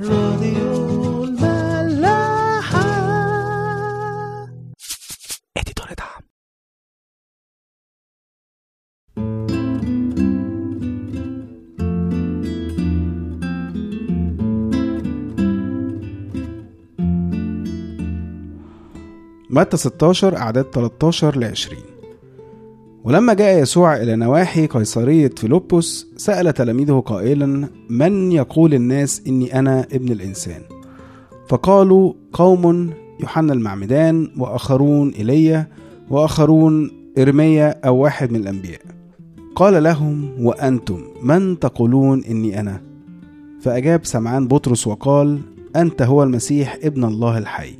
راديو الملاحة. اديتور دعم. متى 16 أعداد 13 ل 20 ولما جاء يسوع إلى نواحي قيصرية فيلبس سأل تلاميذه قائلا من يقول الناس إني أنا ابن الإنسان؟ فقالوا قوم يوحنا المعمدان وآخرون إيليا وآخرون إرميا أو واحد من الأنبياء. قال لهم وأنتم من تقولون إني أنا؟ فأجاب سمعان بطرس وقال أنت هو المسيح ابن الله الحي.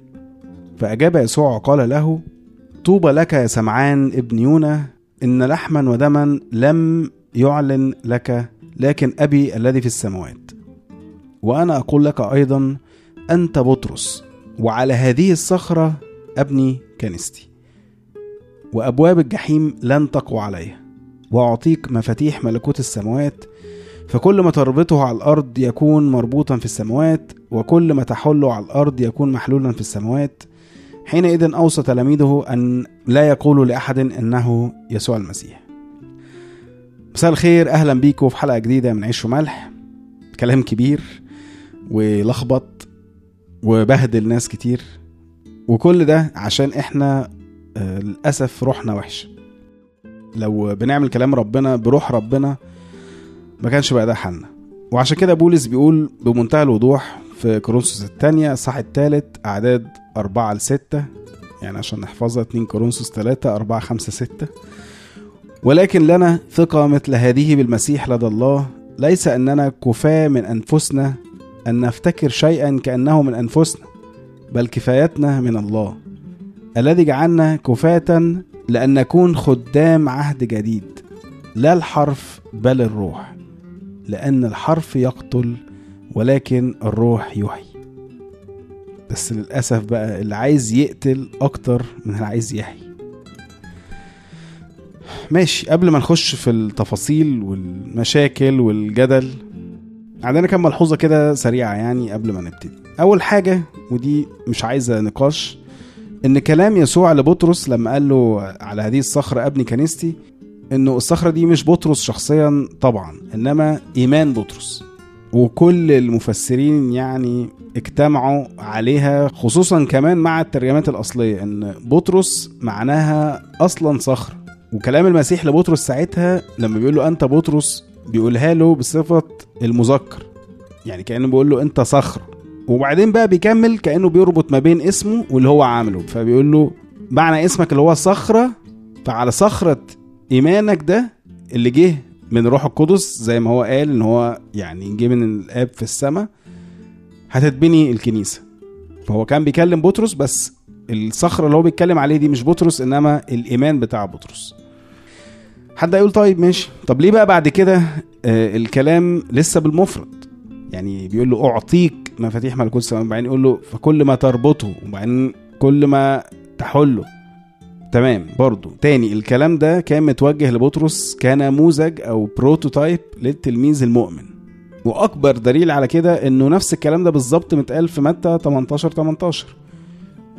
فأجاب يسوع وقال له طوبى لك يا سمعان ابن يونا إن لحما ودما لم يعلن لك لكن أبي الذي في السماوات. وأنا أقول لك أيضا أنت بطرس وعلى هذه الصخرة أبني كنيستي. وأبواب الجحيم لن تقوى عليها وأعطيك مفاتيح ملكوت السماوات. فكل ما تربطه على الأرض يكون مربوطا في السماوات وكل ما تحله على الأرض يكون محلولا في السماوات. حينئذ أوصى تلاميذه أن لا يقولوا لأحد إنه يسوع المسيح. مساء الخير أهلا بيكم في حلقة جديدة من عيش وملح. كلام كبير ولخبط وبهدل ناس كتير. وكل ده عشان إحنا آه، للأسف روحنا وحشة. لو بنعمل كلام ربنا بروح ربنا ما كانش بقى ده حالنا. وعشان كده بولس بيقول بمنتهى الوضوح في كورنثوس الثانية الصح الثالث أعداد أربعة لستة يعني عشان نحفظها 2 كورنثوس 3 4 5 6 ولكن لنا ثقة مثل هذه بالمسيح لدى الله. ليس أننا كفاة من أنفسنا أن نفتكر شيئا كأنه من أنفسنا بل كفايتنا من الله. الذي جعلنا كفاة لأن نكون خدام عهد جديد لا الحرف بل الروح لأن الحرف يقتل ولكن الروح يحيي. بس للأسف بقى اللي عايز يقتل أكتر من اللي عايز يحيي. ماشي قبل ما نخش في التفاصيل والمشاكل والجدل عندنا كام ملحوظة كده سريعة يعني قبل ما نبتدي. أول حاجة ودي مش عايزة نقاش إن كلام يسوع لبطرس لما قال له على هذه الصخرة أبني كنيستي إنه الصخرة دي مش بطرس شخصيا طبعا إنما إيمان بطرس. وكل المفسرين يعني اجتمعوا عليها خصوصا كمان مع الترجمات الأصلية إن بطرس معناها أصلا صخرة وكلام المسيح لبطرس ساعتها لما بيقول له أنت بطرس بيقولها له بصفة المذكر. يعني كأنه بيقول له أنت صخرة وبعدين بقى بيكمل كأنه بيربط ما بين اسمه واللي هو عامله. فبيقول له معنى اسمك اللي هو صخرة فعلى صخرة إيمانك ده اللي جه من روح القدس زي ما هو قال إن هو يعني جه من الآب في السماء هتتبني الكنيسة. فهو كان بيكلم بطرس بس الصخرة اللي هو بيتكلم عليه دي مش بطرس إنما الإيمان بتاع بطرس. حد هيقول طيب ماشي. طب ليه بقى بعد كده آه الكلام لسه بالمفرد؟ يعني بيقول له أعطيك مفاتيح ملكوت السماء وبعدين يقول له فكل ما تربطه وبعدين كل ما تحله. تمام. برضو تاني الكلام ده كان متوجه لبطرس كنموذج أو بروتوتايب للتلميذ المؤمن. وأكبر دليل على كده إنه نفس الكلام ده بالظبط متقال في متى 18 18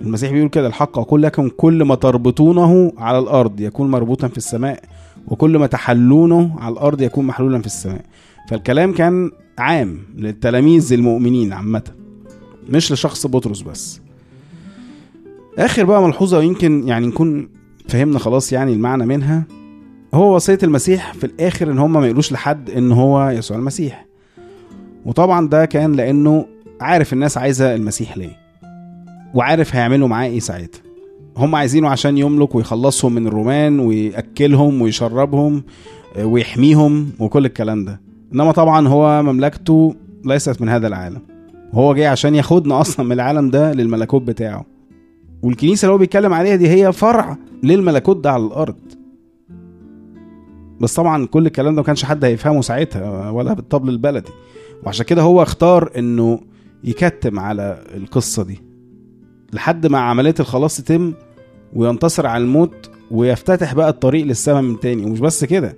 المسيح بيقول كده الحق أقول لكم كل ما تربطونه على الأرض يكون مربوطا في السماء وكل ما تحلونه على الأرض يكون محلولا في السماء. فالكلام كان عام للتلاميذ المؤمنين عامة مش لشخص بطرس بس. آخر بقى ملحوظة يمكن يعني نكون فهمنا خلاص يعني المعنى منها. هو وصية المسيح في الآخر إن هم ما يقولوش لحد إن هو يسوع المسيح. وطبعا ده كان لأنه عارف الناس عايزة المسيح ليه. وعارف هيعملوا معاه إيه ساعتها. هم عايزينه عشان يملك ويخلصهم من الرومان ويأكلهم ويشربهم آه، ويحميهم وكل الكلام ده. إنما طبعا هو مملكته ليست من هذا العالم. وهو جاي عشان ياخدنا أصلا من العالم ده للملكوت بتاعه. والكنيسة اللي هو بيتكلم عليها دي هي فرع للملكوت ده على الأرض. بس طبعا كل الكلام ده ما كانش حد هيفهمه ساعتها ولا بالطبل البلدي. وعشان كده هو اختار إنه يكتم على القصة دي لحد ما عملية الخلاص تتم وينتصر على الموت ويفتتح بقى الطريق للسماء من تاني. ومش بس كده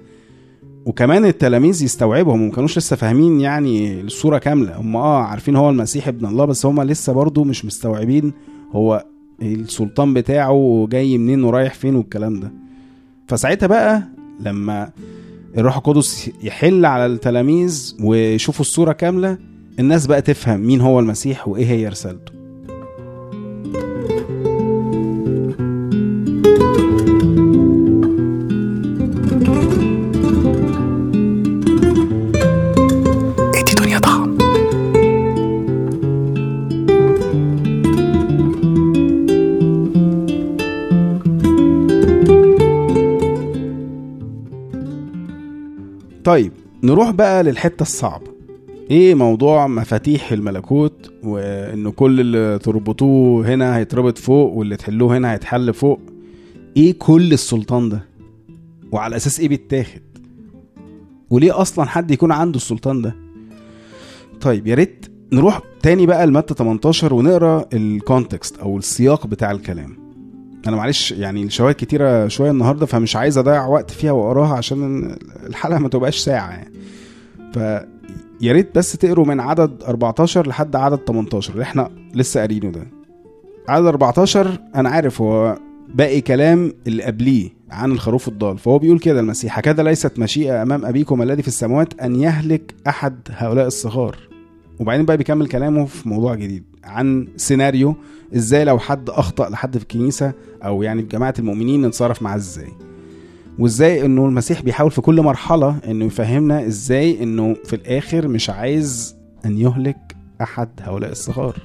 وكمان التلاميذ يستوعبوا هم كانوش لسه فاهمين يعني الصورة كاملة. هم آه عارفين هو المسيح ابن الله بس هم لسه برضو مش مستوعبين هو السلطان بتاعه جاي منين ورايح فين والكلام ده. فساعتها بقى لما الروح القدس يحل على التلاميذ ويشوفوا الصورة كاملة الناس بقى تفهم مين هو المسيح وإيه هي رسالته. نروح بقى للحتة الصعبة. إيه موضوع مفاتيح الملكوت وإنه كل اللي تربطوه هنا هيتربط فوق واللي تحلوه هنا هيتحل فوق؟ إيه كل السلطان ده؟ وعلى أساس إيه بيتاخد؟ وليه أصلا حد يكون عنده السلطان ده؟ طيب يا ريت نروح تاني بقى لمتى 18 ونقرأ الكونتكست أو السياق بتاع الكلام. أنا معلش يعني الشواهد كتيرة شوية النهارده فمش عايز اضيع وقت فيها واقراها عشان الحلقة ما تبقاش ساعة يعني. ف يا ريت بس تقروا من عدد 14 لحد عدد 18 اللي إحنا لسه قارينه ده. عدد 14 أنا عارف هو باقي كلام اللي قبليه عن الخروف الضال. فهو بيقول كده المسيح هكذا ليست مشيئة أمام أبيكم الذي في السماوات أن يهلك أحد هؤلاء الصغار. وبعدين بقى بيكمل كلامه في موضوع جديد. عن سيناريو إزاي لو حد أخطأ لحد في الكنيسة أو يعني في جماعة المؤمنين نتصرف معاه إزاي. وإزاي إنه المسيح بيحاول في كل مرحلة إنه يفهمنا إزاي إنه في الآخر مش عايز أن يهلك أحد هؤلاء الصغار.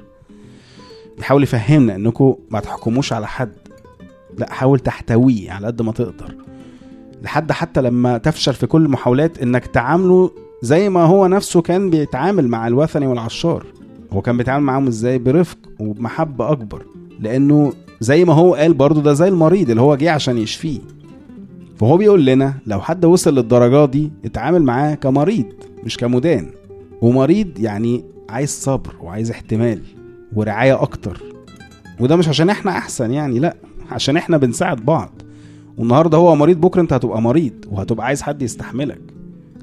بيحاول يفهمنا إنكم ما تحكموش على حد. لا حاول تحتويه على قد ما تقدر. لحد حتى لما تفشل في كل المحاولات إنك تعامله زي ما هو نفسه كان بيتعامل مع الوثني والعشار. هو كان بيتعامل معاهم إزاي؟ برفق وبمحبة أكبر. لأنه زي ما هو قال برضه ده زي المريض اللي هو جه عشان يشفيه. فهو بيقول لنا لو حد وصل للدرجة دي اتعامل معاه كمريض مش كمدان. ومريض يعني عايز صبر وعايز احتمال ورعاية أكتر. وده مش عشان إحنا أحسن يعني لأ عشان إحنا بنساعد بعض. والنهاردة هو مريض بكرة أنت هتبقى مريض وهتبقى عايز حد يستحملك.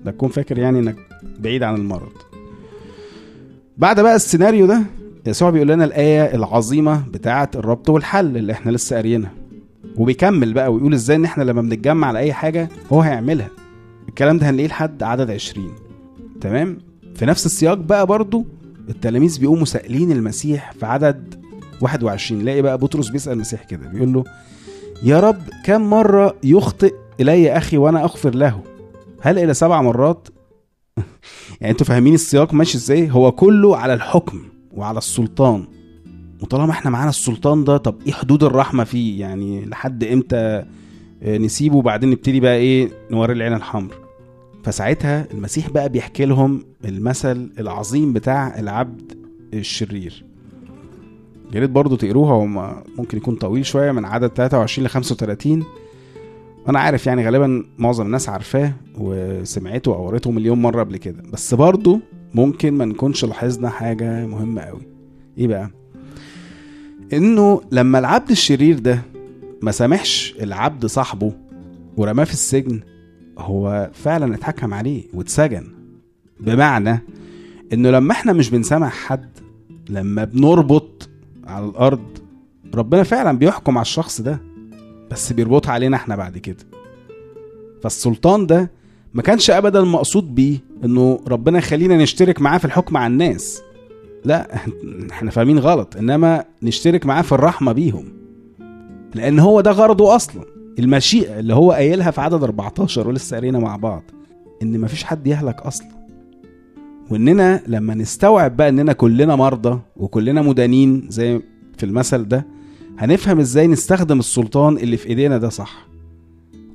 لا تكون فاكر يعني إنك بعيد عن المرض. بعد بقى السيناريو ده يسوع بيقول لنا الآية العظيمة بتاعة الربط والحل اللي إحنا لسه قاريينها. وبيكمل بقى ويقول إزاي إن إحنا لما بنتجمع على أي حاجة هو هيعملها. الكلام ده هنلاقيه لحد عدد 20 تمام؟ في نفس السياق بقى برضو التلاميذ بيقوموا سائلين المسيح في عدد 21 لاقي بقى بطرس بيسأل المسيح كده بيقول له يا رب كم مرة يخطئ إلي أخي وأنا أغفر له؟ هل إلى سبع مرات؟ يعني أنتوا فاهمين السياق ماشي إزاي؟ هو كله على الحكم وعلى السلطان. وطالما إحنا معانا السلطان ده طب إيه حدود الرحمة فيه؟ يعني لحد إمتى آه، نسيبه؟ وبعدين نبتدي بقى إيه؟ نوري العين الحمر. فساعتها المسيح بقى بيحكي لهم المثل العظيم بتاع العبد الشرير. يا ريت برضه تقروها هو ممكن يكون طويل شوية من عدد 23 ل 35 أنا عارف يعني غالبا معظم الناس عارفاه وسمعته أو قريته مليون مرة قبل كده بس برضه ممكن ما نكونش لاحظنا حاجة مهمة قوي. إيه بقى؟ انه لما العبد الشرير ده ما سامحش العبد صاحبه ورماه في السجن هو فعلا اتحكم عليه واتسجن. بمعنى انه لما إحنا مش بنسامح حد لما بنربط على الأرض ربنا فعلا بيحكم على الشخص ده. بس بيربطها علينا إحنا بعد كده. فالسلطان ده ما كانش ابدا مقصود بيه إنه ربنا يخلينا نشترك معاه في الحكم على الناس. لا إحنا فاهمين غلط إنما نشترك معاه في الرحمة بيهم. لأن هو ده غرضه أصلا. المشيئة اللي هو قايلها في عدد 14 ولسه قارينا مع بعض إن مفيش حد يهلك أصلا. وإننا لما نستوعب بقى إننا كلنا مرضى وكلنا مدانين زي في المثل ده هنفهم إزاي نستخدم السلطان اللي في ايدينا ده صح.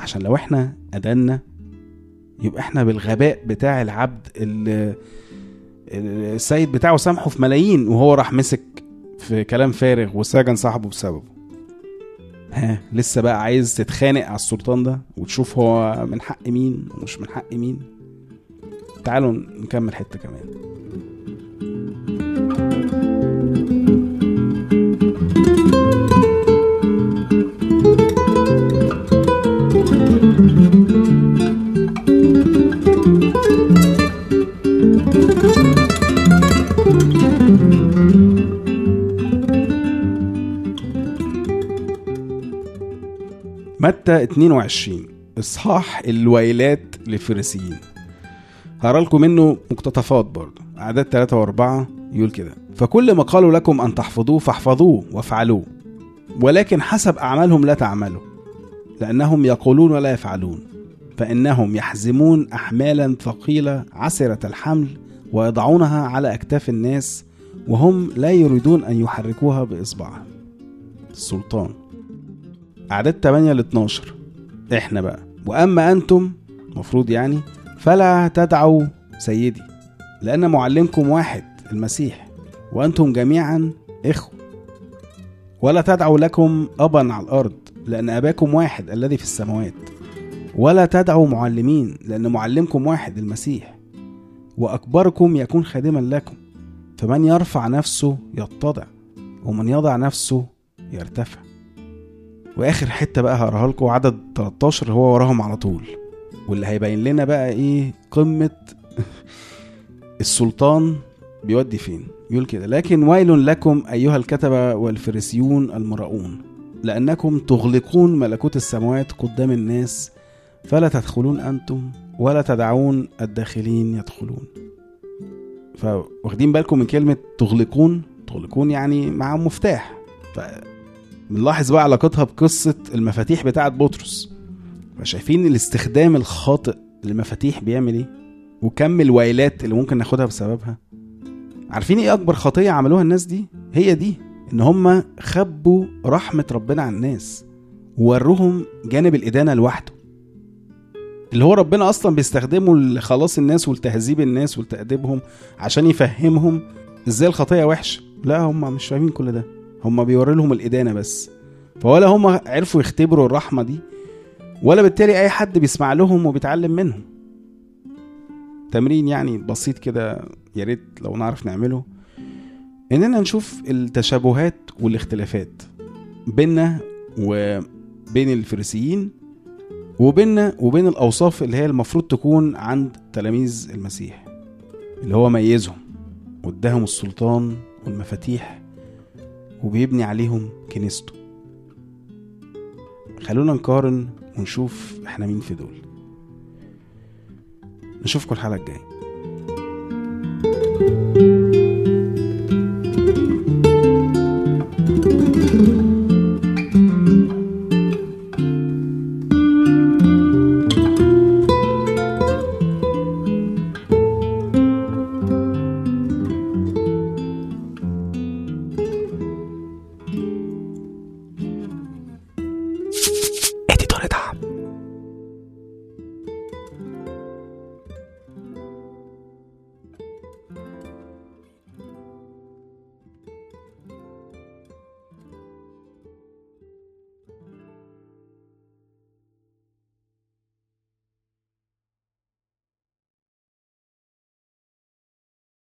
عشان لو إحنا ادنا يبقى إحنا بالغباء بتاع العبد اللي السيد بتاعه سامحه في ملايين وهو راح مسك في كلام فارغ وسجن صاحبه بسببه. ها لسه بقى عايز تتخانق على السلطان ده وتشوف هو من حق مين ومش من حق مين؟ تعالوا نكمل حتة كمان. متى 22 إصحاح الويلات للفريسيين. هقرا لكم منه مقتطفات برضه. أعداد 3 و4 يقول كده. فكل ما قالوا لكم أن تحفظوه فاحفظوه وافعلوه. ولكن حسب أعمالهم لا تعملوا لأنهم يقولون ولا يفعلون. فإنهم يحزمون احمالا ثقيلة عسرة الحمل ويضعونها على أكتاف الناس وهم لا يريدون أن يحركوها بإصبعهم. السلطان أعداد 8 ل 12 إحنا بقى. وأما أنتم مفروض يعني فلا تدعوا سيدي لأن معلمكم واحد المسيح. وأنتم جميعا إخوة. ولا تدعوا لكم ابا على الأرض لأن أباكم واحد الذي في السماوات. ولا تدعوا معلمين لأن معلمكم واحد المسيح. وأكبركم يكون خادما لكم. فمن يرفع نفسه يتضع ومن يضع نفسه يرتفع. واخر حتة بقى هقراها لكم عدد 13 هو وراهم على طول. واللي هيبين لنا بقى إيه قمة السلطان بيودي فين؟ يقول كده لكن ويل لكم أيها الكتبة والفريسيون المراؤون لأنكم تغلقون ملكوت السماوات قدام الناس فلا تدخلون أنتم ولا تدعون الداخلين يدخلون. فواخدين بالكم من كلمة تغلقون تغلقون يعني معاهم مفتاح. بنلاحظ بقى علاقتها بقصة المفاتيح بتاعة بطرس. فشايفين الاستخدام الخاطئ للمفاتيح بيعمل إيه؟ وكم الويلات اللي ممكن ناخدها بسببها. عارفين إيه أكبر خطية عملوها الناس دي؟ هي دي إن هم خبوا رحمة ربنا عن الناس ووروهم جانب الإدانة لوحده. اللي هو ربنا أصلا بيستخدمه لخلاص الناس ولتهذيب الناس ولتأديبهم عشان يفهمهم إزاي الخطية وحشة. لا هم مش فاهمين كل ده. هم بيوري لهم الإدانة بس. فولا هم عرفوا يختبروا الرحمة دي ولا بالتالي أي حد بيسمع لهم وبيتعلم منهم. تمرين يعني بسيط كده يا ريت لو نعرف نعمله. إننا نشوف التشابهات والاختلافات بيننا وبين الفريسيين وبيننا وبين الأوصاف اللي هي المفروض تكون عند تلاميذ المسيح اللي هو ميزهم واداهم السلطان والمفاتيح وبيبني عليهم كنيسته. خلونا نقارن ونشوف إحنا مين في دول. نشوفكم الحلقة الجاية.